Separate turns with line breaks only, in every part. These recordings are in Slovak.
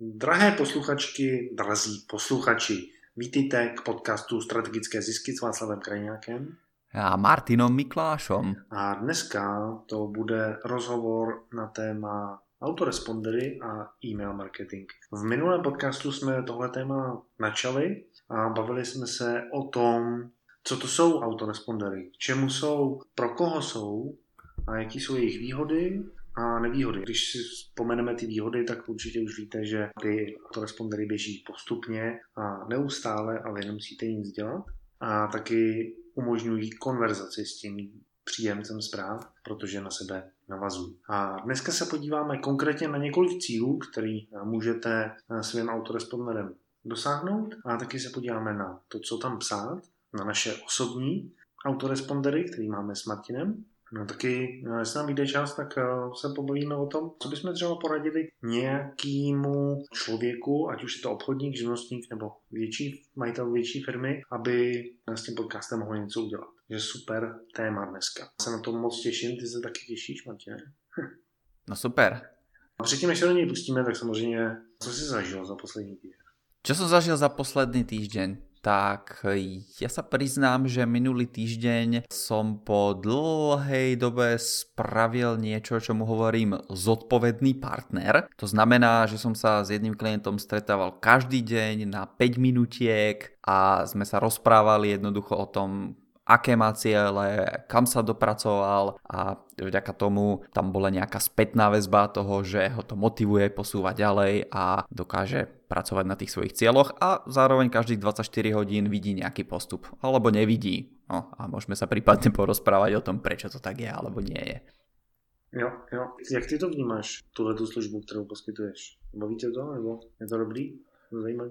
Drahé posluchačky, drazí posluchači, vítejte k podcastu Strategické zisky s Václavem Krajňákem
a Martinom Miklášom.
A dneska to bude rozhovor na téma autorespondery a e-mail marketing. V minulém podcastu jsme tohle téma načali a bavili jsme se o tom, co to jsou autorespondery, k čemu jsou, pro koho jsou a jaký jsou jejich výhody a nevýhody. Když si vzpomeneme ty výhody, tak určitě už víte, že ty autorespondery běží postupně a neustále, ale nemusíte nic dělat. A taky umožňují konverzaci s tím příjemcem zpráv, protože na sebe navazují. A dneska se podíváme konkrétně na několik cílů, který můžete svým autoresponderem dosáhnout a taky se podíváme na to, co tam psát, na naše osobní autorespondery, který máme s Martinem No taky, no, jestli nám vyjde čas, tak uh, se pobavíme o tom, co bychom třeba poradili nějakému člověku, ať už je to obchodník, živnostník nebo větší majitel větší firmy, aby s tím podcastem mohl něco udělat. Je super téma dneska. Se na to moc těším, ty se taky těšíš, Martine?
no super.
A předtím, než se do něj pustíme, tak samozřejmě, co jsi zažil za poslední týden?
Co jsem zažil za poslední týden? Tak ja sa priznám, že minulý týždeň som po dlhej dobe spravil niečo, čo mu hovorím zodpovedný partner. To znamená, že som sa s jedným klientom stretával každý deň na 5 minutiek a sme sa rozprávali jednoducho o tom, aké má ciele, kam sa dopracoval a vďaka tomu tam bola nejaká spätná väzba toho, že ho to motivuje posúvať ďalej a dokáže pracovať na tých svojich cieľoch a zároveň každých 24 hodín vidí nejaký postup alebo nevidí. No a môžeme sa prípadne porozprávať o tom, prečo to tak je alebo nie je.
Jo, jo. Jak ty to vnímáš, tuhle tu službu, kterou poskytuješ? Baví tě to, nebo je to dobrý? Zajímavé?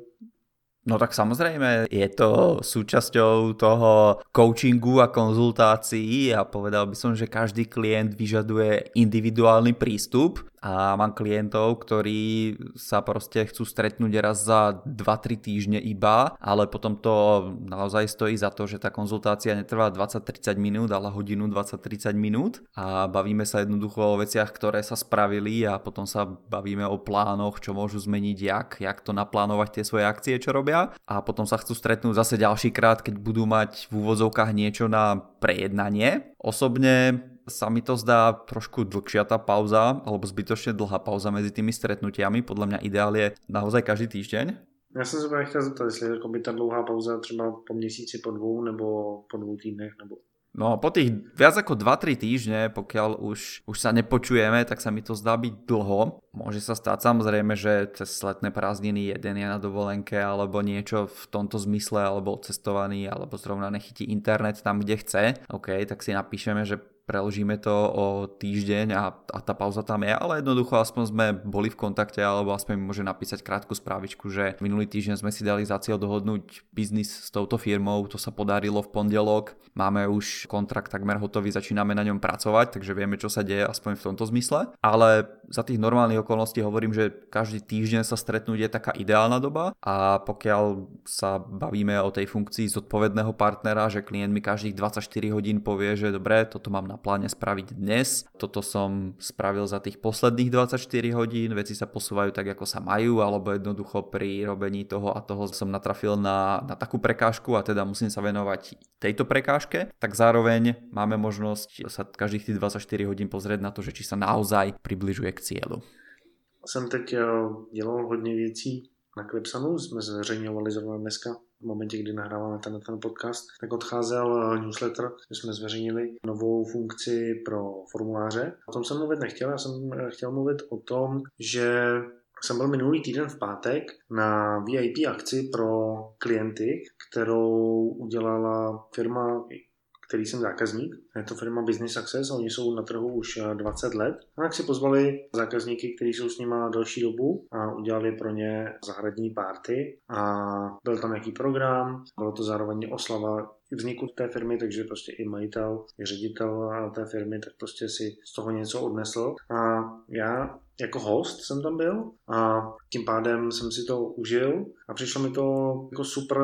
No tak samozrejme, je to súčasťou toho coachingu a konzultácií a povedal by som, že každý klient vyžaduje individuálny prístup a mám klientov, ktorí sa proste chcú stretnúť raz za 2-3 týždne iba, ale potom to naozaj stojí za to, že tá konzultácia netrvá 20-30 minút, ale hodinu 20-30 minút a bavíme sa jednoducho o veciach, ktoré sa spravili a potom sa bavíme o plánoch, čo môžu zmeniť, jak, jak to naplánovať tie svoje akcie, čo robia a potom sa chcú stretnúť zase ďalší krát, keď budú mať v úvozovkách niečo na prejednanie. Osobne sa mi to zdá trošku dlhšia tá pauza, alebo zbytočne dlhá pauza medzi tými stretnutiami. Podľa mňa ideál je naozaj každý týždeň.
Já jsem se právě chtěl zeptat, jestli jako by ta dlouhá pauza třeba po měsíci, po dvou nebo po dvou týdnech, nebo
No po tých viac ako 2-3 týždne, pokiaľ už, už sa nepočujeme, tak sa mi to zdá byť dlho. Môže sa stať samozrejme, že cez letné prázdniny jeden je na dovolenke alebo niečo v tomto zmysle, alebo cestovaný, alebo zrovna nechytí internet tam, kde chce. OK, tak si napíšeme, že preložíme to o týždeň a, a tá pauza tam je, ale jednoducho aspoň sme boli v kontakte alebo aspoň mi môže napísať krátku správičku, že minulý týždeň sme si dali za cieľ dohodnúť biznis s touto firmou, to sa podarilo v pondelok, máme už kontrakt takmer hotový, začíname na ňom pracovať, takže vieme, čo sa deje aspoň v tomto zmysle, ale za tých normálnych okolností hovorím, že každý týždeň sa stretnúť je taká ideálna doba a pokiaľ sa bavíme o tej funkcii zodpovedného partnera, že klient mi každých 24 hodín povie, že dobre, toto mám na pláne spraviť dnes. Toto som spravil za tých posledných 24 hodín, veci sa posúvajú tak, ako sa majú, alebo jednoducho pri robení toho a toho som natrafil na, na takú prekážku a teda musím sa venovať tejto prekážke, tak zároveň máme možnosť sa každých tých 24 hodín pozrieť na to, že či sa naozaj približuje k cieľu.
Jsem teď eh, dělal hodně věcí na Clipsanu, jsme zveřejňovali zrovna dneska v momentě, kdy nahráváme ten, ten podcast, tak odcházel eh, newsletter, kde jsme zveřejnili novou funkci pro formuláře. O tom jsem mluvit nechtěl, já jsem eh, chtěl mluvit o tom, že jsem byl minulý týden v pátek na VIP akci pro klienty, kterou udělala firma který jsem zákazník. Je to firma Business Success, oni jsou na trhu už 20 eh, let. A tak si pozvali zákazníky, kteří jsou s nimi další dobu a udělali pro ně zahradní párty. A byl tam nějaký program, bylo to zároveň oslava vzniku té firmy, takže prostě i majitel, i ředitel té firmy, tak prostě si z toho něco odnesl. A já jako host jsem tam byl a tím pádem jsem si to užil a přišlo mi to jako super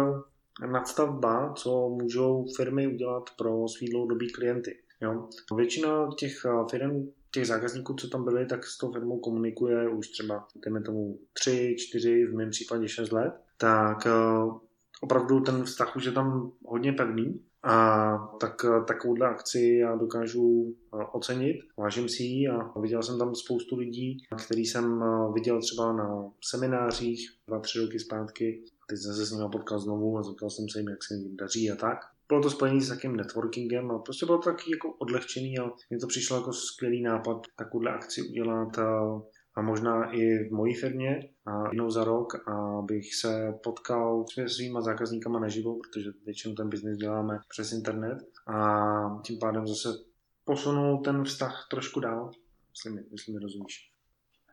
nadstavba, co můžou firmy udělat pro svý dlouhodobý klienty. Jo. Většina těch eh, firm těch zákazníků, co tam byli, tak s tou firmou komunikuje už třeba, dejme tomu, tři, čtyři, v mém případě šest let, tak uh, opravdu ten vztah už je tam hodně pevný a tak takovouhle akci já dokážu ocenit, vážím si ji a viděl jsem tam spoustu lidí, který jsem viděl třeba na seminářích dva, tři roky zpátky. Teď jsem se s nimi potkal znovu a zeptal jsem se jim, jak se jim daří a tak. Bylo to spojené s takým networkingem a prostě bylo to taky jako odlehčený a mně to přišlo jako skvělý nápad takovouhle akci udělat a možná i v mojí firmě a jednou za rok, abych se potkal s svýma zákazníkama naživo, protože většinou ten biznis děláme přes internet a tím pádem zase posunul ten vztah trošku dál, myslím, myslím rozumíš.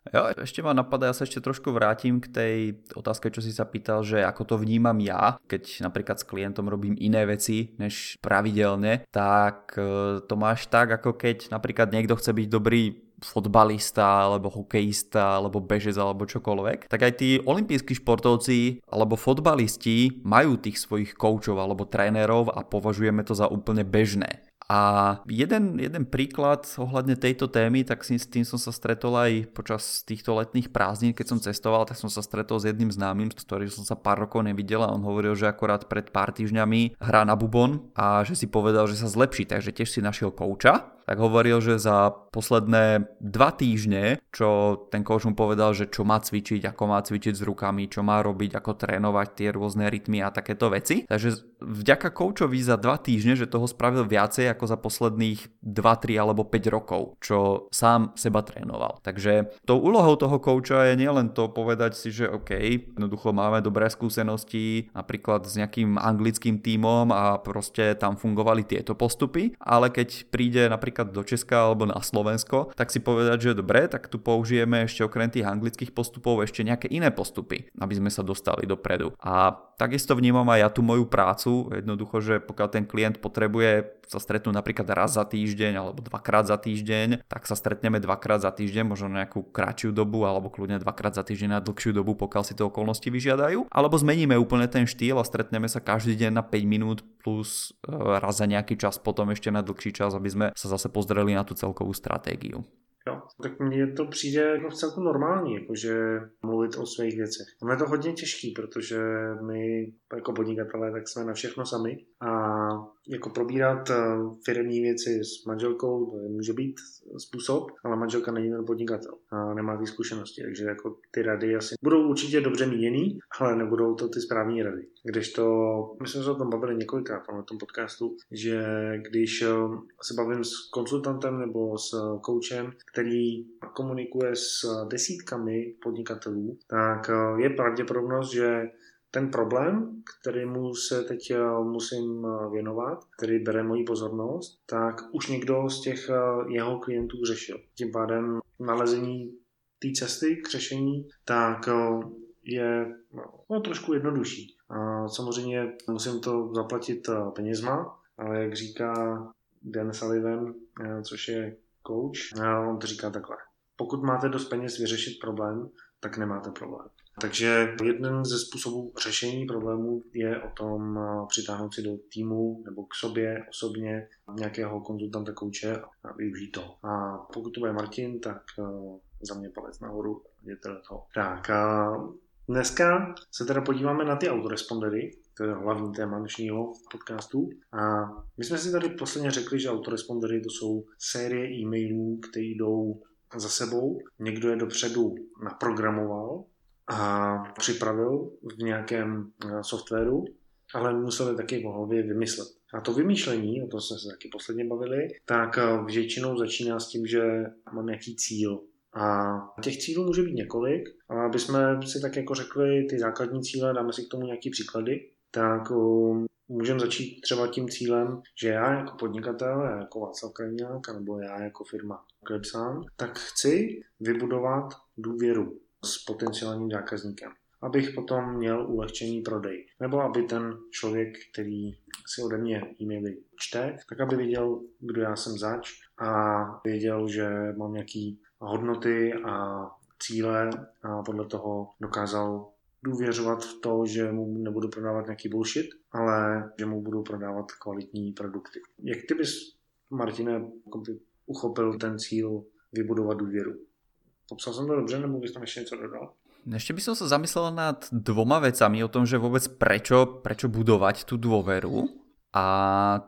Jo, ešte ma napadá, ja sa ešte trošku vrátim k tej otázke, čo si sa pýtal, že ako to vnímam ja, keď napríklad s klientom robím iné veci než pravidelne, tak e, to máš tak, ako keď napríklad niekto chce byť dobrý fotbalista, alebo hokejista, alebo bežec, alebo čokoľvek, tak aj tí olimpijskí športovci alebo fotbalisti majú tých svojich koučov alebo trénerov a považujeme to za úplne bežné. A jeden, jeden príklad ohľadne tejto témy, tak s tým som sa stretol aj počas týchto letných prázdnin, keď som cestoval, tak som sa stretol s jedným známym, s ktorým som sa pár rokov nevidel a on hovoril, že akorát pred pár týždňami hrá na bubon a že si povedal, že sa zlepší, takže tiež si našiel kouča tak hovoril, že za posledné dva týždne, čo ten coach mu povedal, že čo má cvičiť, ako má cvičiť s rukami, čo má robiť, ako trénovať tie rôzne rytmy a takéto veci. Takže vďaka coachovi za dva týždne, že toho spravil viacej ako za posledných 2, 3 alebo 5 rokov, čo sám seba trénoval. Takže tou úlohou toho coacha je nielen to povedať si, že OK, jednoducho máme dobré skúsenosti napríklad s nejakým anglickým tímom a proste tam fungovali tieto postupy, ale keď príde napríklad napríklad do Česka alebo na Slovensko, tak si povedať, že dobre, tak tu použijeme ešte okrem tých anglických postupov ešte nejaké iné postupy, aby sme sa dostali dopredu. A takisto vnímam aj ja tú moju prácu, jednoducho, že pokiaľ ten klient potrebuje sa stretnúť napríklad raz za týždeň alebo dvakrát za týždeň, tak sa stretneme dvakrát za týždeň, možno nejakú kratšiu dobu alebo kľudne dvakrát za týždeň na dlhšiu dobu, pokiaľ si to okolnosti vyžiadajú. Alebo zmeníme úplne ten štýl a stretneme sa každý deň na 5 minút plus e, raz za nejaký čas potom ešte na dlhší čas, aby sme sa zase pozreli na tú celkovú stratégiu.
Jo, tak mně to přijde jako v celku normální, jakože mluvit o svých věcech. Ono je to hodně těžký, protože my jako podnikatelé tak jsme na všechno sami a jako probírat eh, firmní věci s manželkou, to může být způsob, ale manželka není ten podnikatel a nemá ty zkušenosti, takže jako ty rady asi budou určitě dobře míněný, ale nebudou to ty správní rady. Když to, my jsme se o tom bavili několikrát na tom podcastu, že když eh, se bavím s konsultantem nebo s koučem, který komunikuje s desítkami podnikatelů, tak eh, je pravděpodobnost, že ten problém, kterému se teď eh, musím eh, věnovat, který bere moji pozornost, tak už někdo z těch eh, jeho klientů řešil. Tím pádem nalezení té cesty k řešení, tak je no, trošku jednodušší. A samozřejmě musím to zaplatit penězma, ale jak říká Dan Sullivan, což je coach, on to říká takhle. Pokud máte dost peněz vyřešit problém, tak nemáte problém. Takže jeden ze způsobů řešení problémů je o tom eh, přitáhnout si do týmu nebo k sobě osobně nějakého konzultanta, kouče a využít to. A pokud to bude Martin, tak eh, za mě palec nahoru, je to to. Tak a dneska se teda podíváme na ty autorespondery, to je hlavní téma dnešního podcastu. A my jsme si tady posledně řekli, že autorespondery to jsou série e-mailů, které jdou za sebou. Někdo je dopředu naprogramoval, a připravil v nějakém eh, softwaru, ale museli taky v hlavě vymyslet. A to vymýšlení, o tom jsme se taky posledně bavili, tak eh, většinou začíná s tím, že mám nějaký cíl. A těch cílů může být několik, ale aby jsme si tak jako řekli ty základní cíle, dáme si k tomu nějaký příklady, tak um, můžeme začít třeba tím cílem, že já jako podnikatel, já jako Václav Krajňák, nebo já jako firma Klepsan, tak chci vybudovat důvěru s potenciálním zákazníkem abych potom měl ulehčený prodej. Nebo aby ten člověk, který si ode mě e-maily čte, tak aby věděl, kdo já jsem zač a věděl, že mám nějaký hodnoty a cíle a podle toho dokázal důvěřovat v to, že mu nebudu prodávat nějaký bullshit, ale že mu budu prodávat kvalitní produkty. Jak ty bys, Martine, uchopil ten cíl vybudovat důvěru. Popsal som to dobře, nebo bys tam ešte niečo dodal?
Ešte by som sa zamyslel nad dvoma vecami o tom, že vôbec prečo, prečo budovať tú dôveru a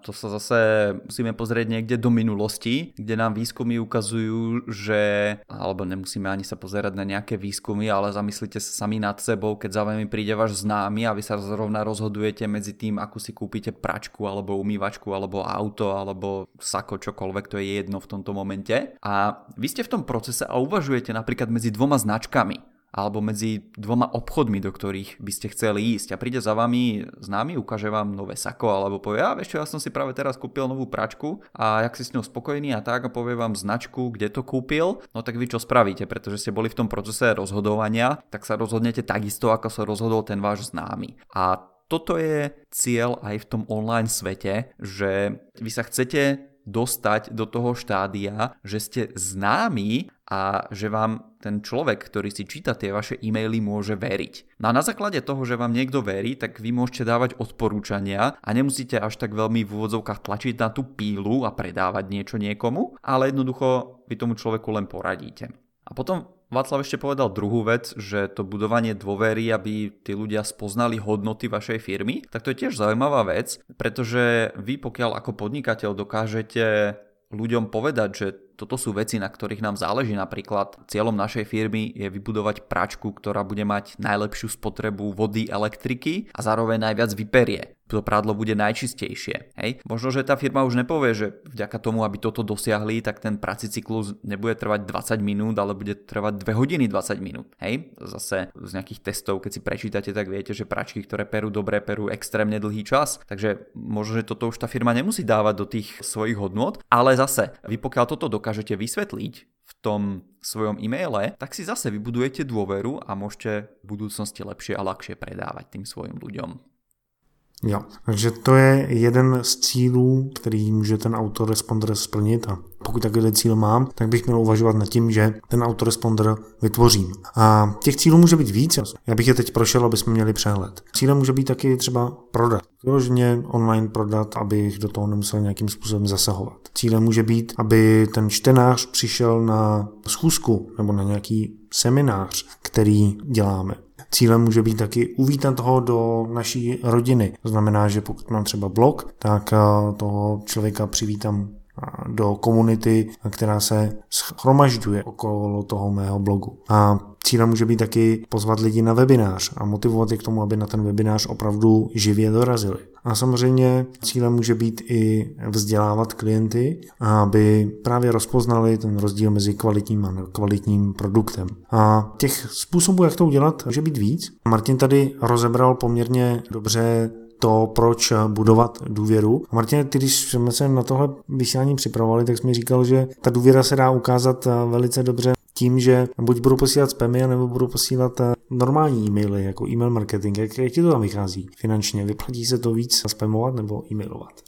to sa zase musíme pozrieť niekde do minulosti, kde nám výskumy ukazujú, že, alebo nemusíme ani sa pozerať na nejaké výskumy, ale zamyslite sa sami nad sebou, keď za vami príde váš známy a vy sa zrovna rozhodujete medzi tým, ako si kúpite pračku, alebo umývačku, alebo auto, alebo sako, čokoľvek, to je jedno v tomto momente. A vy ste v tom procese a uvažujete napríklad medzi dvoma značkami alebo medzi dvoma obchodmi, do ktorých by ste chceli ísť a príde za vami známy, ukáže vám nové sako alebo povie, ja vieš čo, ja som si práve teraz kúpil novú pračku a jak si s ňou spokojný a tak a povie vám značku, kde to kúpil, no tak vy čo spravíte, pretože ste boli v tom procese rozhodovania, tak sa rozhodnete takisto, ako sa rozhodol ten váš známy. A toto je cieľ aj v tom online svete, že vy sa chcete dostať do toho štádia, že ste známi a že vám ten človek, ktorý si číta tie vaše e-maily, môže veriť. No a na základe toho, že vám niekto verí, tak vy môžete dávať odporúčania a nemusíte až tak veľmi v úvodzovkách tlačiť na tú pílu a predávať niečo niekomu, ale jednoducho vy tomu človeku len poradíte. A potom Václav ešte povedal druhú vec, že to budovanie dôvery, aby tí ľudia spoznali hodnoty vašej firmy, tak to je tiež zaujímavá vec, pretože vy pokiaľ ako podnikateľ dokážete ľuďom povedať, že toto sú veci, na ktorých nám záleží. Napríklad cieľom našej firmy je vybudovať pračku, ktorá bude mať najlepšiu spotrebu vody, elektriky a zároveň najviac vyperie to prádlo bude najčistejšie. Hej? Možno, že tá firma už nepovie, že vďaka tomu, aby toto dosiahli, tak ten prací cyklus nebude trvať 20 minút, ale bude trvať 2 hodiny 20 minút. Hej? Zase z nejakých testov, keď si prečítate, tak viete, že pračky, ktoré perú dobre, perú extrémne dlhý čas. Takže možno, že toto už tá firma nemusí dávať do tých svojich hodnot, ale zase, vy pokiaľ toto dokážete vysvetliť v tom svojom e-maile, tak si zase vybudujete dôveru a môžete v budúcnosti lepšie a ľahšie predávať tým svojim ľuďom.
Jo, takže to je jeden z cílů, který může ten autoresponder splnit a pokud takový cíl mám, tak bych měl uvažovat nad tím, že ten autoresponder vytvořím. A těch cílů může být víc. Já bych je teď prošel, aby jsme měli přehled. Cílem může být taky třeba prodat. Vyloženě online prodat, abych do toho nemusel nějakým způsobem zasahovat. Cílem může být, aby ten čtenář přišel na schůzku nebo na nějaký seminář, který děláme. Cílem může být taky uvítat ho do naší rodiny. To znamená, že pokud mám třeba blog, tak eh, toho člověka přivítám do komunity, která se schromažďuje okolo toho mého blogu. A cílem může být taky pozvat lidi na webinář a motivovat je k tomu, aby na ten webinář opravdu živě dorazili. A samozřejmě cílem může být i vzdělávat klienty, aby právě rozpoznali ten rozdíl mezi kvalitním a nekvalitním produktem. A těch způsobů, jak to udělat, může být víc. Martin tady rozebral poměrně dobře to, proč budovat důvěru. Martin, ty, když jsme se na tohle vysílání připravovali, tak jsi říkal, že ta důvěra se dá ukázat velice dobře tím, že buď budu posílat spamy, nebo budu posílat eh, normální e-maily, jako e-mail marketing. Jak, jak ti to tam vychází finančně? Vyplatí se to víc spamovat nebo e-mailovat?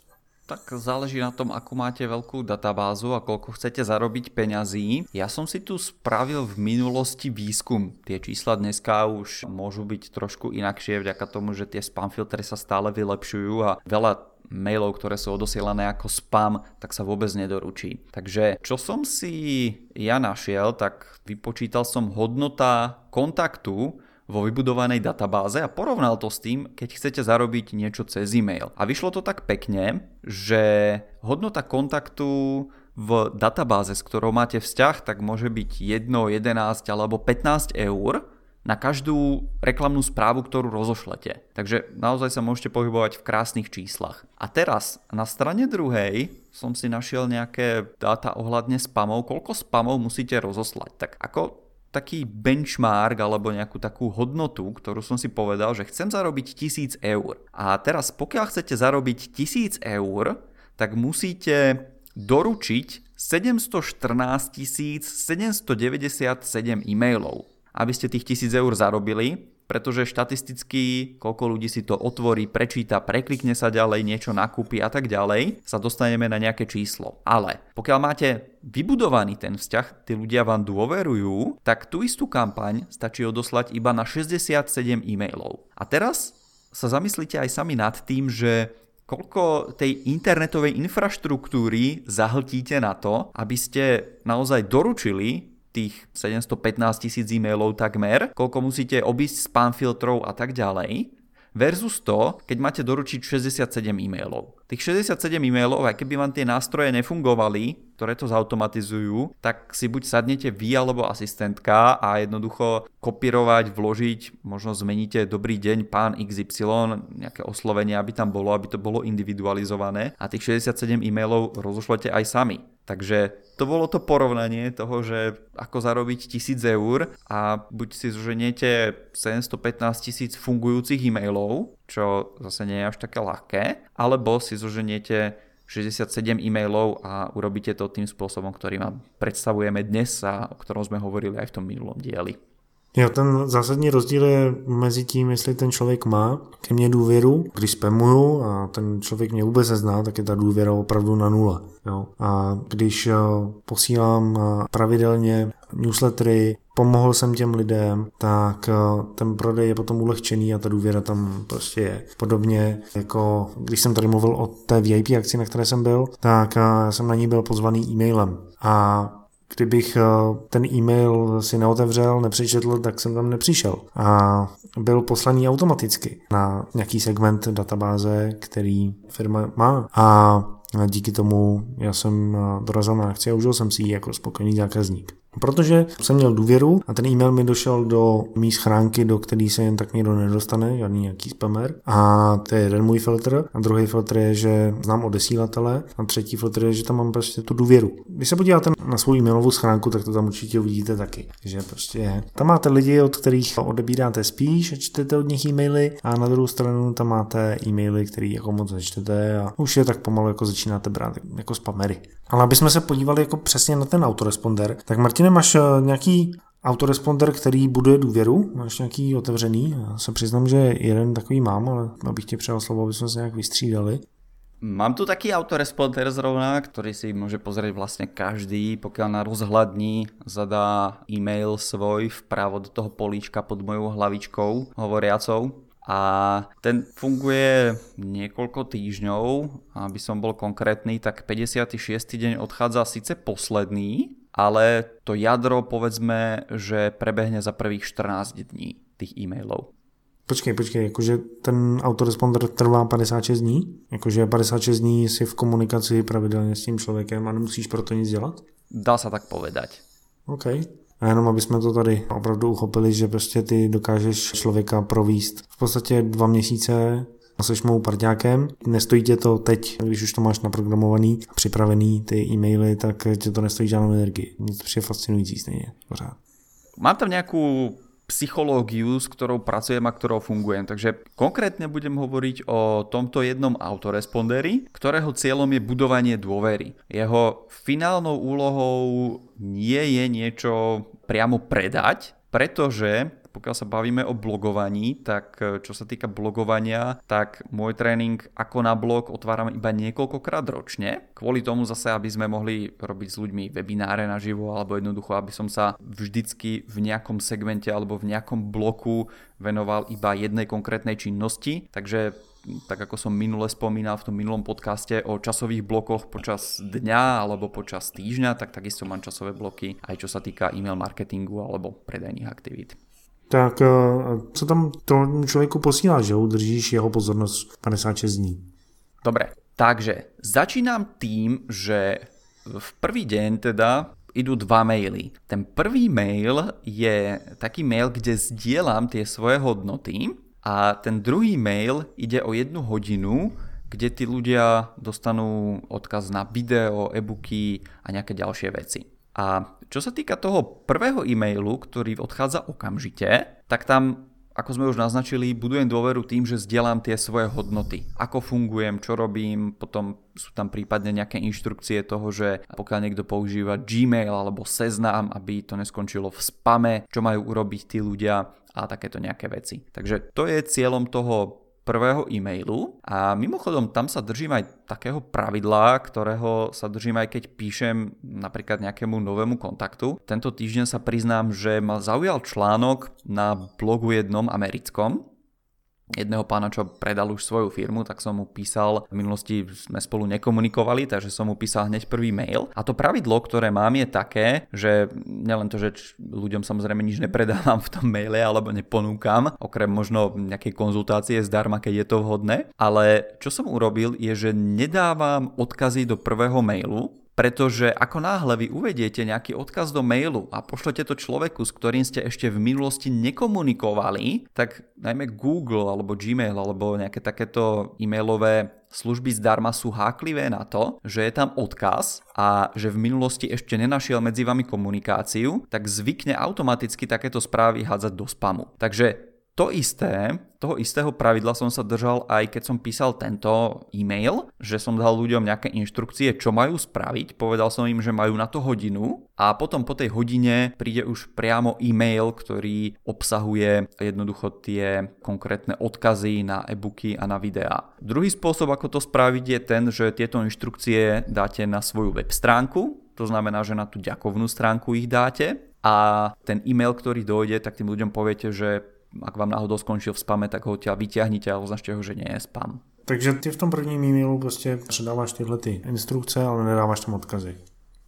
Tak záleží na tom, ako máte veľkú databázu a koľko chcete zarobiť peňazí. Ja som si tu spravil v minulosti výskum. Tie čísla dneska už môžu byť trošku inakšie vďaka tomu, že tie spam filtry sa stále vylepšujú a veľa mailov, ktoré sú odosielané ako spam, tak sa vôbec nedoručí. Takže čo som si ja našiel, tak vypočítal som hodnota kontaktu vo vybudovanej databáze a porovnal to s tým, keď chcete zarobiť niečo cez e-mail. A vyšlo to tak pekne, že hodnota kontaktu v databáze, s ktorou máte vzťah, tak môže byť 1, 11 alebo 15 eur na každú reklamnú správu, ktorú rozošlete. Takže naozaj sa môžete pohybovať v krásnych číslach. A teraz na strane druhej som si našiel nejaké dáta ohľadne spamov, koľko spamov musíte rozoslať. Tak ako taký benchmark alebo nejakú takú hodnotu, ktorú som si povedal, že chcem zarobiť 1000 eur. A teraz pokiaľ chcete zarobiť 1000 eur, tak musíte doručiť 714 797 e-mailov. Aby ste tých 1000 eur zarobili, pretože štatisticky, koľko ľudí si to otvorí, prečíta, preklikne sa ďalej, niečo nakúpi a tak ďalej, sa dostaneme na nejaké číslo. Ale pokiaľ máte vybudovaný ten vzťah, tí ľudia vám dôverujú, tak tú istú kampaň stačí odoslať iba na 67 e-mailov. A teraz sa zamyslite aj sami nad tým, že koľko tej internetovej infraštruktúry zahltíte na to, aby ste naozaj doručili tých 715 tisíc e-mailov takmer, koľko musíte obísť spam filtrov a tak ďalej, versus to, keď máte doručiť 67 e-mailov. Tých 67 e-mailov, aj keby vám tie nástroje nefungovali, ktoré to zautomatizujú, tak si buď sadnete vy alebo asistentka a jednoducho kopírovať, vložiť, možno zmeníte dobrý deň pán XY, nejaké oslovenie, aby tam bolo, aby to bolo individualizované a tých 67 e-mailov rozošlete aj sami. Takže to bolo to porovnanie toho, že ako zarobiť 1000 eur a buď si zoženiete 715 tisíc fungujúcich e-mailov, čo zase nie je až také ľahké, alebo si zoženiete 67 e-mailov a urobíte to tým spôsobom, ktorý vám predstavujeme dnes a o ktorom sme hovorili aj v tom minulom dieli.
Jo, ten zásadní rozdíl je mezi tím, jestli ten člověk má ke mně důvěru, když spamuju a ten člověk mě vůbec nezná, tak je ta důvěra opravdu na nule. Jo. A když eh, posílám eh, pravidelně newslettery, pomohl jsem těm lidem, tak eh, ten prodej je potom ulehčený a ta důvěra tam prostě je. Podobně jako když jsem tady mluvil o té VIP akci, na které jsem byl, tak jsem na ní byl pozvaný e-mailem. A kdybych eh, ten e-mail si neotevřel, nepřečetl, tak jsem tam nepřišel. A byl poslaný automaticky na nějaký segment databáze, který firma má. A díky tomu já jsem eh, dorazil na akci a užil jsem si ji jako spokojený zákazník. Protože jsem měl důvěru a ten e-mail mi došel do mý schránky, do který se jen tak někdo nedostane, žádný nějaký spamer. A to je jeden můj filtr. A druhý filtr je, že znám odesílatele. A třetí filtr je, že tam mám prostě tu důvěru. Když se podíváte na svou e-mailovou schránku, tak to tam určitě uvidíte taky. Že prostě tam máte lidi, od kterých odebíráte spíš a čtete od nich e-maily a na druhou stranu tam máte e-maily, které jako moc nečtete a už je tak pomalu jako začínáte brát jako spamery. Ale aby jsme se podívali jako přesně na ten autoresponder, tak Martine, máš eh, nějaký autoresponder, který buduje důvěru? Máš nějaký otevřený? Já se přiznám, že jeden takový mám, ale abych ti přijal slovo, aby jsme se nějak vystřídali.
Mám tu taký autoresponder zrovna, ktorý si môže pozrieť vlastne každý, pokiaľ na rozhľadní zadá e-mail svoj vpravo do toho políčka pod mojou hlavičkou hovoriacou a ten funguje niekoľko týždňov, aby som bol konkrétny, tak 56. deň odchádza síce posledný, ale to jadro povedzme, že prebehne za prvých 14 dní tých e-mailov.
Počkej, počkej, jakože ten autoresponder trvá 56 dní? Jakože 56 dní si v komunikaci pravidelně s tím člověkem a nemusíš proto nic dělat?
Dá sa tak povedať.
OK. A jenom aby jsme to tady opravdu uchopili, že prostě ty dokážeš člověka províst v podstatě dva měsíce a seš mou parťákem. Nestojí tě to teď, když už to máš naprogramovaný a připravený ty e-maily, tak tě to nestojí žádnou energii. Mně to přijde fascinující stejně, pořád.
Mám tam nejakú psychológiu, s ktorou pracujem a ktorou fungujem. Takže konkrétne budem hovoriť o tomto jednom autoresponderi, ktorého cieľom je budovanie dôvery. Jeho finálnou úlohou nie je niečo priamo predať, pretože pokiaľ sa bavíme o blogovaní, tak e, čo sa týka blogovania, tak môj tréning ako na blog otváram iba niekoľkokrát ročne. Kvôli tomu zase, aby sme mohli robiť s ľuďmi webináre naživo, alebo jednoducho, aby som sa vždycky v nejakom segmente alebo v nejakom bloku venoval iba jednej konkrétnej činnosti. Takže tak ako som minule spomínal v tom minulom podcaste o časových blokoch počas dňa alebo počas týždňa, tak takisto mám časové bloky aj čo sa týka e-mail marketingu alebo predajných aktivít
tak eh, co tam tomu člověku posílá, že udržíš jeho pozornost 56 dní.
Dobre, takže začínam tým, že v prvý deň teda idú dva maily. Ten prvý mail je taký mail, kde zdieľam tie svoje hodnoty a ten druhý mail ide o jednu hodinu, kde tí ľudia dostanú odkaz na video, e-booky a nejaké ďalšie veci. A čo sa týka toho prvého e-mailu, ktorý odchádza okamžite, tak tam ako sme už naznačili, budujem dôveru tým, že zdieľam tie svoje hodnoty. Ako fungujem, čo robím, potom sú tam prípadne nejaké inštrukcie toho, že pokiaľ niekto používa Gmail alebo Seznam, aby to neskončilo v spame, čo majú urobiť tí ľudia a takéto nejaké veci. Takže to je cieľom toho prvého e-mailu a mimochodom tam sa držím aj takého pravidla, ktorého sa držím aj keď píšem napríklad nejakému novému kontaktu. Tento týždeň sa priznám, že ma zaujal článok na blogu jednom americkom jedného pána, čo predal už svoju firmu, tak som mu písal, v minulosti sme spolu nekomunikovali, takže som mu písal hneď prvý mail. A to pravidlo, ktoré mám je také, že nielen to, že ľuďom samozrejme nič nepredávam v tom maile alebo neponúkam, okrem možno nejakej konzultácie zdarma, keď je to vhodné, ale čo som urobil je, že nedávam odkazy do prvého mailu, pretože ako náhle vy uvediete nejaký odkaz do mailu a pošlete to človeku, s ktorým ste ešte v minulosti nekomunikovali, tak najmä Google alebo Gmail alebo nejaké takéto e-mailové služby zdarma sú háklivé na to, že je tam odkaz a že v minulosti ešte nenašiel medzi vami komunikáciu, tak zvykne automaticky takéto správy hádzať do spamu. Takže to isté, toho istého pravidla som sa držal aj keď som písal tento e-mail, že som dal ľuďom nejaké inštrukcie, čo majú spraviť, povedal som im, že majú na to hodinu a potom po tej hodine príde už priamo e-mail, ktorý obsahuje jednoducho tie konkrétne odkazy na e-booky a na videá. Druhý spôsob, ako to spraviť je ten, že tieto inštrukcie dáte na svoju web stránku, to znamená, že na tú ďakovnú stránku ich dáte. A ten e-mail, ktorý dojde, tak tým ľuďom poviete, že ak vám náhodou skončil v spame, tak ho ťa vyťahnite a označte ho, že nie je spam.
Takže ty v tom prvním e-mailu prostě předáváš tyhle ty instrukce, ale nedáváš tam odkazy.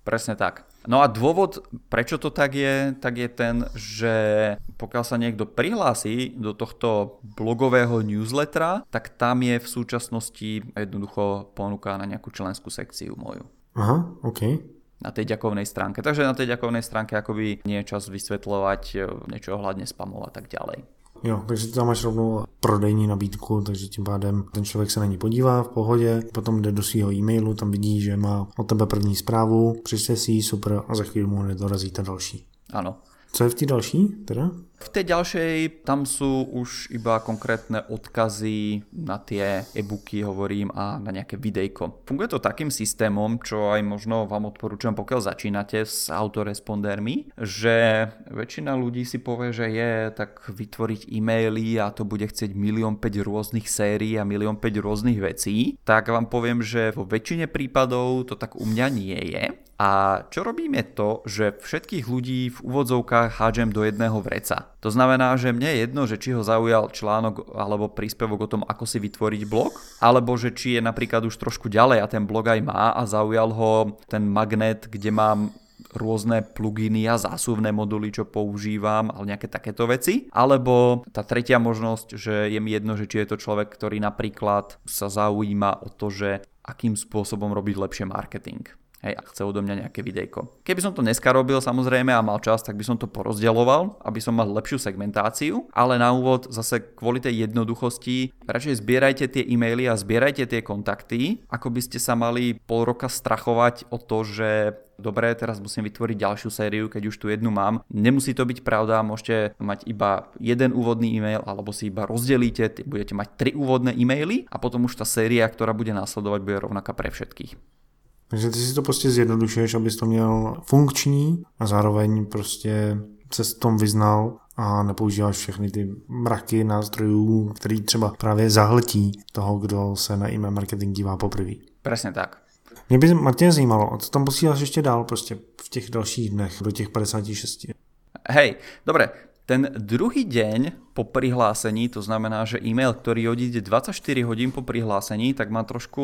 Presne tak. No a dôvod, prečo to tak je, tak je ten, že pokiaľ sa niekto prihlási do tohto blogového newslettera, tak tam je v súčasnosti jednoducho ponuka na nejakú členskú sekciu moju.
Aha, OK
na tej ďakovnej stránke. Takže na tej ďakovnej stránke akoby nie je čas vysvetľovať e, niečo ohľadne spamov a tak ďalej.
Jo, takže tam máš rovnou prodejní nabídku, takže tím pádem ten člověk se na ní podívá v pohodě, potom jde do svého e-mailu, tam vidí, že má od tebe první zprávu, přečte si ji, super a za chvíli mu hned dorazí ta další.
Ano.
Co je v té další teda?
V tej ďalšej tam sú už iba konkrétne odkazy na tie e-booky, hovorím, a na nejaké videjko. Funguje to takým systémom, čo aj možno vám odporúčam, pokiaľ začínate s autorespondermi, že väčšina ľudí si povie, že je tak vytvoriť e-maily a to bude chcieť milión 5 rôznych sérií a milión 5 rôznych vecí, tak vám poviem, že vo väčšine prípadov to tak u mňa nie je. A čo robím je to, že všetkých ľudí v úvodzovkách hádžem do jedného vreca. To znamená, že mne je jedno, že či ho zaujal článok alebo príspevok o tom, ako si vytvoriť blog, alebo že či je napríklad už trošku ďalej a ten blog aj má a zaujal ho ten magnet, kde mám rôzne pluginy a zásuvné moduly, čo používam, ale nejaké takéto veci. Alebo tá tretia možnosť, že je mi jedno, že či je to človek, ktorý napríklad sa zaujíma o to, že akým spôsobom robiť lepšie marketing hej, a chce odo mňa nejaké videjko. Keby som to dneska robil samozrejme a mal čas, tak by som to porozdeľoval, aby som mal lepšiu segmentáciu, ale na úvod zase kvôli tej jednoduchosti, radšej zbierajte tie e-maily a zbierajte tie kontakty, ako by ste sa mali pol roka strachovať o to, že dobre, teraz musím vytvoriť ďalšiu sériu, keď už tu jednu mám. Nemusí to byť pravda, môžete mať iba jeden úvodný e-mail, alebo si iba rozdelíte, budete mať tri úvodné e-maily a potom už tá séria, ktorá bude následovať, bude rovnaká pre všetkých.
Takže ty si to prostě zjednodušuješ, abys to měl funkční a zároveň prostě se s tom vyznal a nepoužíváš všechny ty mraky nástrojů, který třeba právě zahltí toho, kdo se na e-mail marketing dívá poprvé.
Presne tak.
Mě by Martin zajímalo, co tam posíláš ještě dál prostě v těch dalších dnech do těch 56.
Hej, dobre, ten druhý deň po prihlásení, to znamená, že e-mail, ktorý odíde 24 hodín po prihlásení, tak má trošku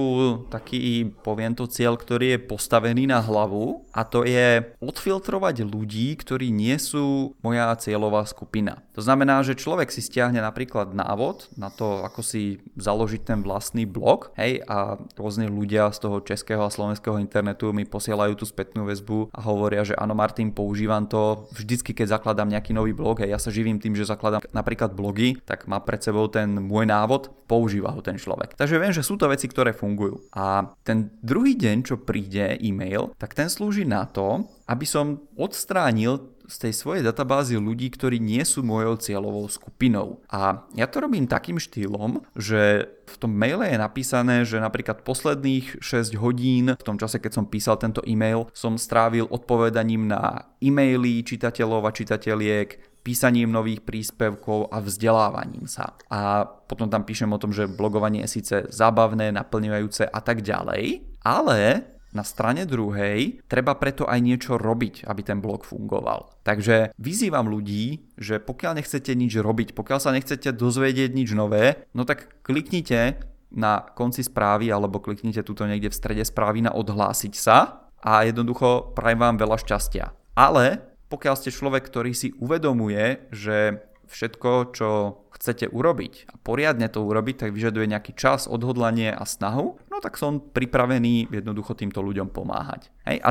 taký, poviem to, cieľ, ktorý je postavený na hlavu a to je odfiltrovať ľudí, ktorí nie sú moja cieľová skupina. To znamená, že človek si stiahne napríklad návod na to, ako si založiť ten vlastný blog, hej, a rôzne ľudia z toho českého a slovenského internetu mi posielajú tú spätnú väzbu a hovoria, že áno Martin, používam to vždycky, keď zakladám nejaký nový blog, hej, ja sa živím tým, že zakladám napríklad napríklad blogy, tak má pred sebou ten môj návod, používa ho ten človek. Takže viem, že sú to veci, ktoré fungujú. A ten druhý deň, čo príde e-mail, tak ten slúži na to, aby som odstránil z tej svojej databázy ľudí, ktorí nie sú mojou cieľovou skupinou. A ja to robím takým štýlom, že v tom maile je napísané, že napríklad posledných 6 hodín, v tom čase, keď som písal tento e-mail, som strávil odpovedaním na e-maily čitateľov a čitateľiek, písaním nových príspevkov a vzdelávaním sa. A potom tam píšem o tom, že blogovanie je síce zábavné, naplňujúce a tak ďalej, ale Na strane druhej treba preto aj niečo robiť, aby ten blog fungoval. Takže vyzývam ľudí, že pokiaľ nechcete nič robiť, pokiaľ sa nechcete dozvedieť nič nové, no tak kliknite na konci správy alebo kliknite tuto niekde v strede správy na odhlásiť sa a jednoducho prajem vám veľa šťastia. Ale pokiaľ ste človek, ktorý si uvedomuje, že všetko, čo chcete urobiť a poriadne to urobiť, tak vyžaduje nejaký čas, odhodlanie a snahu, no tak som pripravený jednoducho týmto ľuďom pomáhať. Hej? A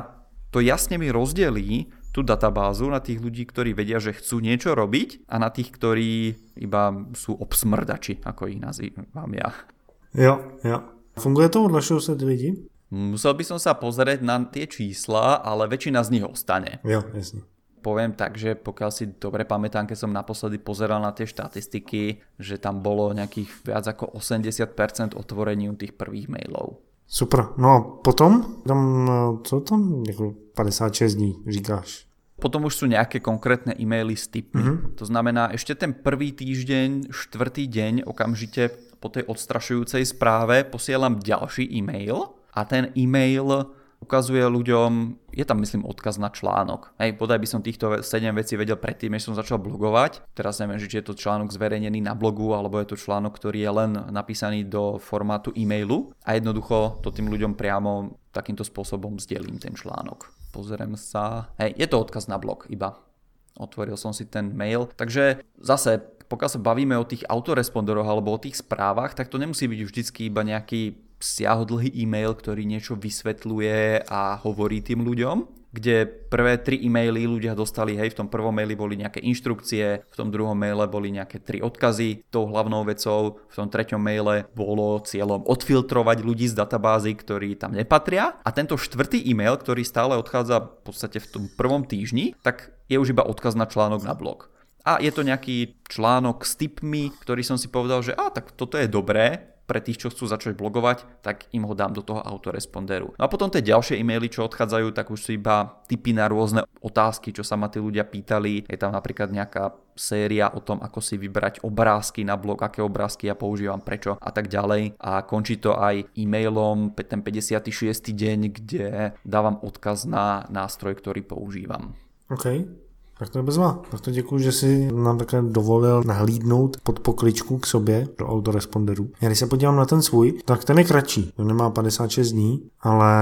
to jasne mi rozdelí tú databázu na tých ľudí, ktorí vedia, že chcú niečo robiť a na tých, ktorí iba sú obsmrdači, ako ich nazývam ja.
Jo, jo. Funguje to? Odlašujú sa tí lidi?
Musel by som sa pozrieť na tie čísla, ale väčšina z nich ostane.
Jo, jasne
poviem tak, že pokiaľ si dobre pamätám, keď som naposledy pozeral na tie štatistiky, že tam bolo nejakých viac ako 80% otvorení tých prvých mailov.
Super. No a potom, tam, co tam, 56 dní říkáš?
Potom už sú nejaké konkrétne e-maily s tipmi. Mm-hmm. To znamená, ešte ten prvý týždeň, štvrtý deň, okamžite po tej odstrašujúcej správe posielam ďalší e-mail a ten e-mail ukazuje ľuďom, je tam myslím odkaz na článok. Hej, podaj by som týchto 7 vecí vedel predtým, než som začal blogovať. Teraz neviem, či je to článok zverejnený na blogu, alebo je to článok, ktorý je len napísaný do formátu e-mailu a jednoducho to tým ľuďom priamo takýmto spôsobom zdelím ten článok. Pozriem sa. Hej, je to odkaz na blog iba. Otvoril som si ten mail. Takže zase, pokiaľ sa bavíme o tých autorespondoroch alebo o tých správach, tak to nemusí byť vždycky iba nejaký siahodlhý e-mail, ktorý niečo vysvetľuje a hovorí tým ľuďom kde prvé tri e-maily ľudia dostali, hej, v tom prvom maili boli nejaké inštrukcie, v tom druhom maile boli nejaké tri odkazy, tou hlavnou vecou, v tom treťom maile bolo cieľom odfiltrovať ľudí z databázy, ktorí tam nepatria a tento štvrtý e-mail, ktorý stále odchádza v podstate v tom prvom týždni, tak je už iba odkaz na článok na blog. A je to nejaký článok s tipmi, ktorý som si povedal, že a tak toto je dobré, pre tých, čo chcú začať blogovať, tak im ho dám do toho autoresponderu. No a potom tie ďalšie e-maily, čo odchádzajú, tak už sú iba tipy na rôzne otázky, čo sa ma tí ľudia pýtali. Je tam napríklad nejaká séria o tom, ako si vybrať obrázky na blog, aké obrázky ja používam, prečo a tak ďalej. A končí to aj e-mailom ten 56. deň, kde dávam odkaz na nástroj, ktorý používam.
OK. Tak to je bezva. Tak to děkuji, že si nám také dovolil nahlídnout pod pokličku k sobě do autoresponderů. Já když se podívám na ten svůj, tak ten je kratší. On nemá 56 dní, ale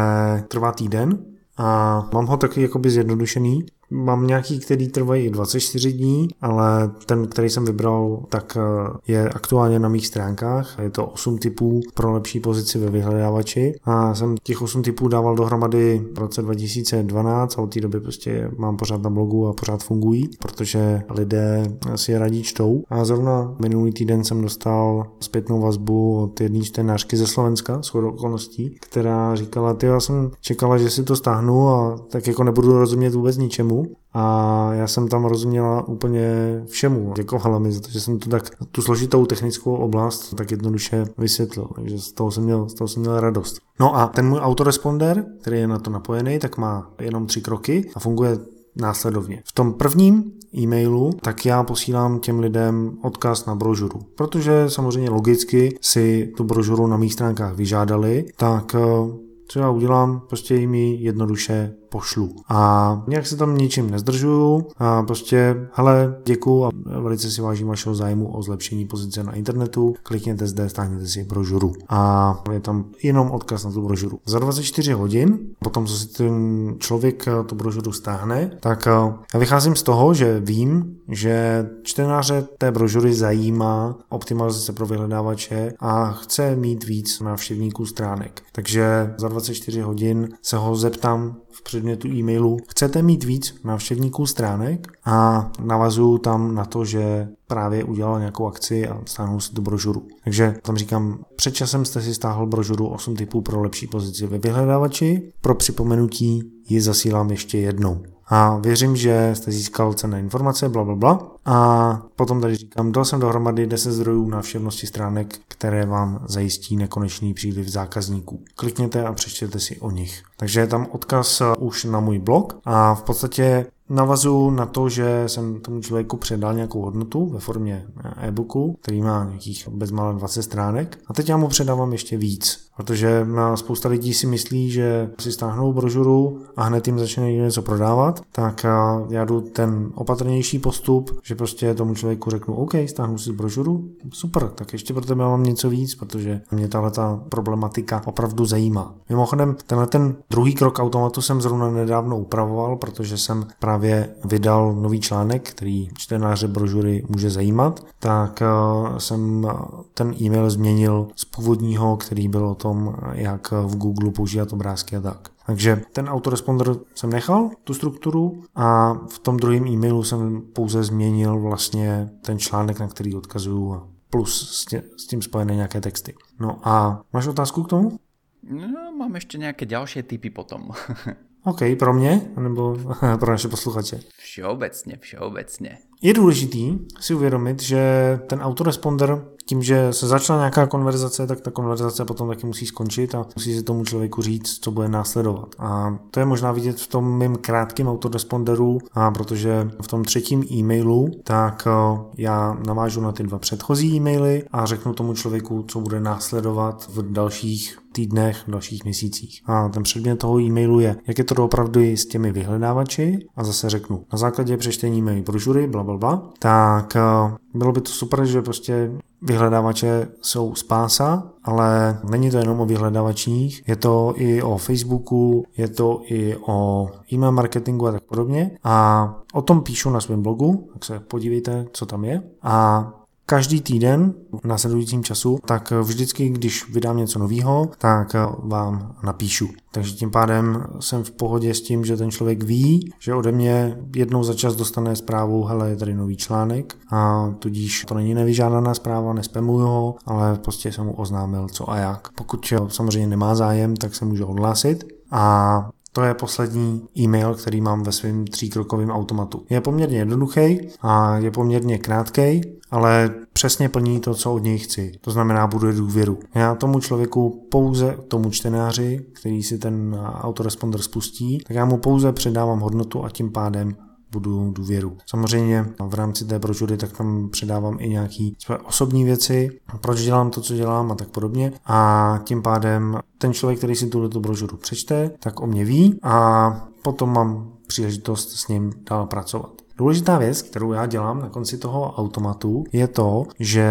trvá týden a mám ho taky jakoby zjednodušený, Mám nějaký, který trvají 24 dní, ale ten, který jsem vybral, tak eh, je aktuálně na mých stránkách. Je to 8 typů pro lepší pozici ve vyhledávači a jsem těch 8 typů dával dohromady v roce 2012 a od té doby prostě mám pořád na blogu a pořád fungují, protože lidé si je radí čtou. A zrovna minulý týden jsem dostal zpětnou vazbu od jedné čtenářky ze Slovenska, s okolností, která říkala, ty já jsem čekala, že si to stáhnu a tak jako nebudu rozumět vůbec ničemu, a já jsem tam rozuměla úplně všemu. Děkovala mi za to, že jsem to tak, tu složitou technickou oblast tak jednoduše vysvětlil, takže z toho jsem měl, z toho jsem měl radost. No a ten můj autoresponder, který je na to napojený, tak má jenom tři kroky a funguje následovně. V tom prvním e-mailu, tak já posílám těm lidem odkaz na brožuru. Protože samozřejmě logicky si tu brožuru na mých stránkách vyžádali, tak eh, co já udělám, prostě jim ji jednoduše pošlu. A nějak se tam ničím nezdržuju a prostě, hele, děkuju a velice si vážím vašeho zájmu o zlepšení pozice na internetu, klikněte zde, stáhněte si brožuru a je tam jenom odkaz na tu brožuru. Za 24 hodin, potom co si ten člověk tu brožuru stáhne, tak eh, já vycházím z toho, že vím, že čtenáře té brožury zajímá optimalizace pro vyhledávače a chce mít víc návštěvníků stránek. Takže za 24 hodin se ho zeptám v předmětu e-mailu, chcete mít víc návštěvníků stránek? A navazuju tam na to, že právě udělal nějakou akci a stáhnu si tu brožuru. Takže tam říkám, před časem jste si stáhl brožuru 8 typů pro lepší pozici ve vyhledávači, pro připomenutí ji zasílám ještě jednou a věřím, že jste získal cenné informace, bla, bla, bla. A potom tady říkám, dal jsem dohromady 10 zdrojů návštěvnosti stránek, které vám zajistí nekonečný příliv zákazníků. Klikněte a přečtěte si o nich. Takže je tam odkaz už na můj blog a v podstatě navazuju na to, že jsem tomu člověku předal nějakou hodnotu ve formě e-booku, který má nějakých bezmála 20 stránek a teď já mu předávám ještě víc. Protože spousta lidí si myslí, že si stáhnou brožuru a hned jim začne něco prodávat, tak já jdu ten opatrnější postup, že prostě tomu člověku řeknu, OK, stáhnu si brožuru, super, tak ještě pro tebe mám něco víc, protože mě tahle ta problematika opravdu zajímá. Mimochodem, tenhle ten druhý krok automatu jsem zrovna nedávno upravoval, protože jsem právě vydal nový článek, který čtenáře brožury může zajímat, tak jsem ten e-mail změnil z původního, který byl o tom, jak v Google používat obrázky a tak. Takže ten autoresponder jsem nechal, tu strukturu, a v tom druhém e-mailu jsem pouze změnil vlastně ten článek, na který odkazuju plus s tím spojené nějaké texty. No a máš otázku k tomu?
No, mám ještě nějaké další typy potom.
OK, pro mě, nebo pro naše posluchače?
Všeobecně, všeobecně.
Je důležitý si uvědomit, že ten autoresponder tím, že se začala nějaká konverzace, tak ta konverzace potom taky musí skončit a musí se tomu člověku říct, co bude následovat. A to je možná vidět v tom mým krátkém autoresponderu, a protože v tom třetím e-mailu, tak eh, já navážu na ty dva předchozí e-maily a řeknu tomu člověku, co bude následovat v dalších týdnech, v dalších měsících. A ten předmět toho e-mailu je, jak je to opravdu s těmi vyhledávači a zase řeknu, na základě přečtení mé brožury, bla, bla, tak eh, bylo by to super, že prostě Vyhledávače jsou spása, ale není to jenom o vyhledávačích, je to i o Facebooku, je to i o e-mail marketingu a tak podobně. A o tom píšu na svém blogu, tak se podívejte, co tam je. A každý týden v následujícím času, tak vždycky, když vydám něco nového, tak vám napíšu. Takže tím pádem jsem v pohodě s tím, že ten člověk ví, že ode mě jednou za čas dostane zprávu, hele, je tady nový článek a tudíž to není nevyžádaná zpráva, nespemuju ho, ale prostě jsem mu oznámil co a jak. Pokud samozřejmě nemá zájem, tak se může odhlásit a to je poslední e-mail, který mám ve svém tříkrokovém automatu. Je poměrně jednoduchý a je poměrně krátký, ale přesně plní to, co od něj chci. To znamená, buduje důvěru. Já tomu člověku pouze, tomu čtenáři, který si ten autoresponder spustí, tak já mu pouze předávám hodnotu a tím pádem budu důvěru. Samozřejmě v rámci té brožury tak tam předávám i nějaké své osobní věci, proč dělám to, co dělám a tak podobně. A tím pádem ten člověk, který si tuto brožuru přečte, tak o mě ví a potom mám příležitost s ním dál pracovat. Důležitá věc, kterou já dělám na konci toho automatu, je to, že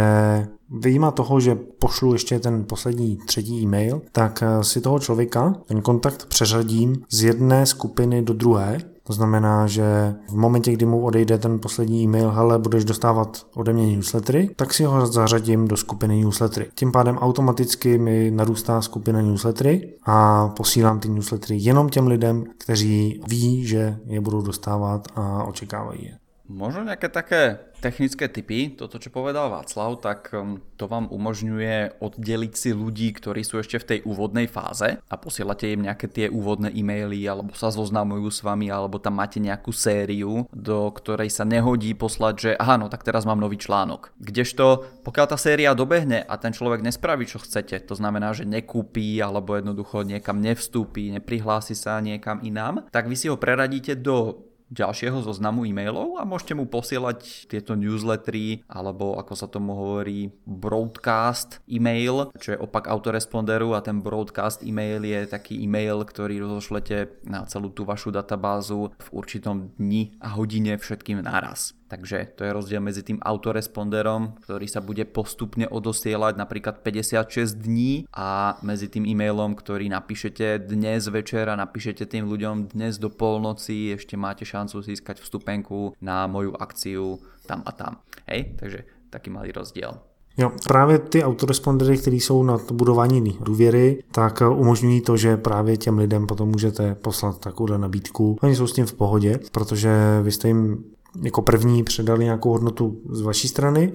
Vyjíma toho, že pošlu ještě ten poslední třetí e-mail, tak si toho člověka, ten kontakt přeřadím z jedné skupiny do druhé to znamená, že v momentě, kdy mu odejde ten poslední e-mail, hele, budeš dostávat ode mě newslettery, tak si ho zařadím do skupiny newslettery. Tím pádem automaticky mi narůstá skupina newslettery a posílám ty newslettery jenom těm lidem, kteří ví, že je budou dostávat a očekávají je.
Možno nejaké také technické typy, toto čo povedal Václav, tak um, to vám umožňuje oddeliť si ľudí, ktorí sú ešte v tej úvodnej fáze a posielate im nejaké tie úvodné e-maily alebo sa zoznamujú s vami alebo tam máte nejakú sériu, do ktorej sa nehodí poslať, že aha, no tak teraz mám nový článok. Kdežto pokiaľ tá séria dobehne a ten človek nespraví čo chcete, to znamená, že nekúpi alebo jednoducho niekam nevstúpi, neprihlási sa niekam inám, tak vy si ho preradíte do ďalšieho zoznamu e-mailov a môžete mu posielať tieto newslettery alebo ako sa tomu hovorí broadcast e-mail, čo je opak autoresponderu a ten broadcast e-mail je taký e-mail, ktorý rozošlete na celú tú vašu databázu v určitom dni a hodine všetkým naraz. Takže to je rozdiel medzi tým autoresponderom, ktorý sa bude postupne odosielať napríklad 56 dní a medzi tým e-mailom, ktorý napíšete dnes večer a napíšete tým ľuďom dnes do polnoci, ešte máte šancu získať vstupenku na moju akciu tam a tam. Hej, takže taký malý rozdiel.
Jo, právě ty autorespondery, které jsou na budování důvěry, tak umožňují to, že právě těm lidem potom můžete poslat takovou nabídku. Oni jsou s tím v pohodě, protože vy jste jim jako první předali nějakou hodnotu z vaší strany,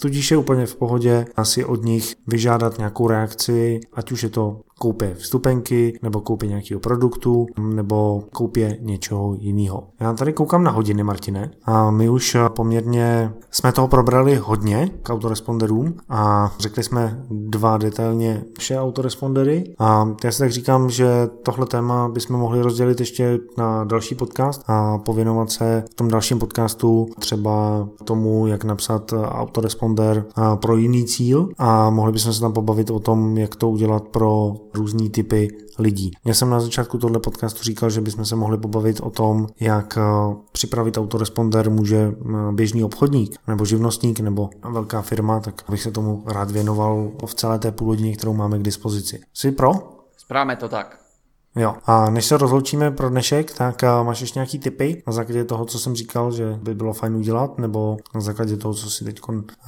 tudíž je úplně v pohodě asi od nich vyžádat nějakou reakci, ať už je to koupě vstupenky, nebo koupě nějakého produktu, nebo koupě něčeho jiného. Já tady koukám na hodiny, Martine, a my už poměrně jsme toho probrali hodně k autoresponderům a řekli jsme dva detailně vše autorespondery a já si tak říkám, že tohle téma bychom mohli rozdělit ještě na další podcast a pověnovat se v tom dalším podcastu třeba tomu, jak napsat autoresponder pro jiný cíl a mohli bychom se tam pobavit o tom, jak to udělat pro různý typy lidí. Já jsem na začátku tohle podcastu říkal, že bychom se mohli pobavit o tom, jak eh, připravit autoresponder může eh, běžný obchodník nebo živnostník nebo velká firma, tak bych se tomu rád věnoval v celé té půl hodině, kterou máme k dispozici. Jsi pro?
Správně to tak.
Jo, a než se rozloučíme pro dnešek, tak eh, máš ještě nějaký tipy? Na základě toho, co jsem říkal, že by bylo fajn udělat, nebo na základě toho, co si teď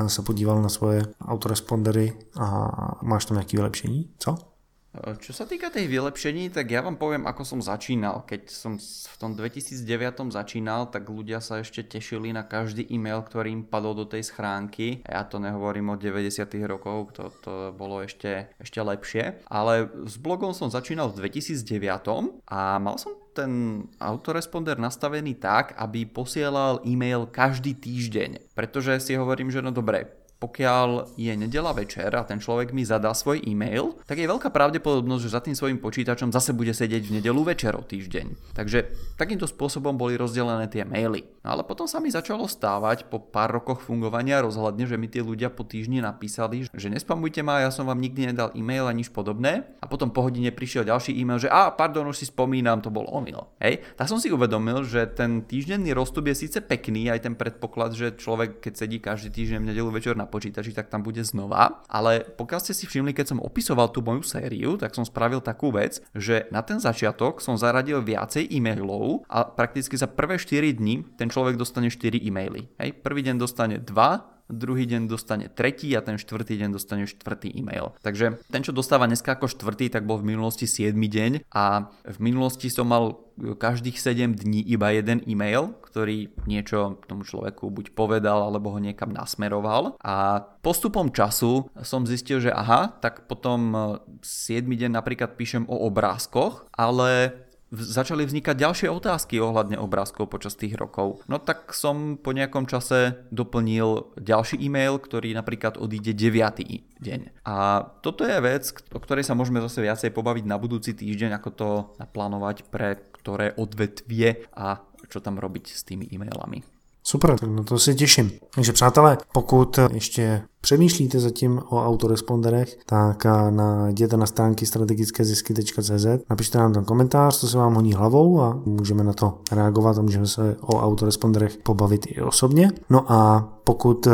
se podíval na svoje autorespondery a máš tam nějaké vylepšení, co?
Čo sa týka tej vylepšení, tak ja vám poviem, ako som začínal. Keď som v tom 2009 začínal, tak ľudia sa ešte tešili na každý e-mail, ktorý im padol do tej schránky. Ja to nehovorím od 90 rokov, to, to bolo ešte, ešte lepšie. Ale s blogom som začínal v 2009 a mal som ten autoresponder nastavený tak, aby posielal e-mail každý týždeň. Pretože si hovorím, že no dobre, pokiaľ je nedela večer a ten človek mi zadá svoj e-mail, tak je veľká pravdepodobnosť, že za tým svojim počítačom zase bude sedieť v nedelu večer o týždeň. Takže takýmto spôsobom boli rozdelené tie maily. No ale potom sa mi začalo stávať po pár rokoch fungovania rozhľadne, že mi tí ľudia po týždni napísali, že nespamujte ma, ja som vám nikdy nedal e-mail a nič podobné. A potom po hodine prišiel ďalší e-mail, že a pardon, už si spomínam, to bol omyl. Hej, tak som si uvedomil, že ten týždenný rozstup je síce pekný, aj ten predpoklad, že človek, keď sedí každý týždeň v nedelu večer na počítači, tak tam bude znova. Ale pokiaľ ste si všimli, keď som opisoval tú moju sériu, tak som spravil takú vec, že na ten začiatok som zaradil viacej e-mailov a prakticky za prvé 4 dní ten človek dostane 4 e-maily. Hej, prvý deň dostane 2, druhý deň dostane tretí a ten štvrtý deň dostane štvrtý e-mail. Takže ten, čo dostáva dneska ako štvrtý, tak bol v minulosti 7 deň a v minulosti som mal každých 7 dní iba jeden e-mail, ktorý niečo tomu človeku buď povedal, alebo ho niekam nasmeroval. A postupom času som zistil, že aha, tak potom 7 deň napríklad píšem o obrázkoch, ale začali vznikať ďalšie otázky ohľadne obrázkov počas tých rokov. No tak som po nejakom čase doplnil ďalší e-mail, ktorý napríklad odíde 9. deň. A toto je vec, o ktorej sa môžeme zase viacej pobaviť na budúci týždeň, ako to naplánovať pre ktoré odvetvie a čo tam robiť s tými e-mailami.
Super, tak na to se těším. Takže přátelé, pokud ještě přemýšlíte zatím o autoresponderech, tak na, jděte na stránky strategickézisky.cz, napište nám tam komentář, co se vám honí hlavou a můžeme na to reagovat a můžeme se o autoresponderech pobavit i osobně. No a pokud eh,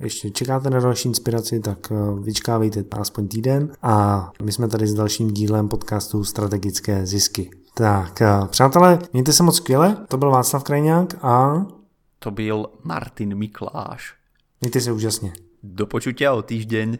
ještě čekáte na další inspiraci, tak eh, vyčkávejte aspoň týden a my jsme tady s dalším dílem podcastu Strategické zisky. Tak, eh, přátelé, mějte se moc skvěle, to byl Václav Krajňák a
to byl Martin Mikláš.
Mějte se úžasně.
Do počutia o týždeň.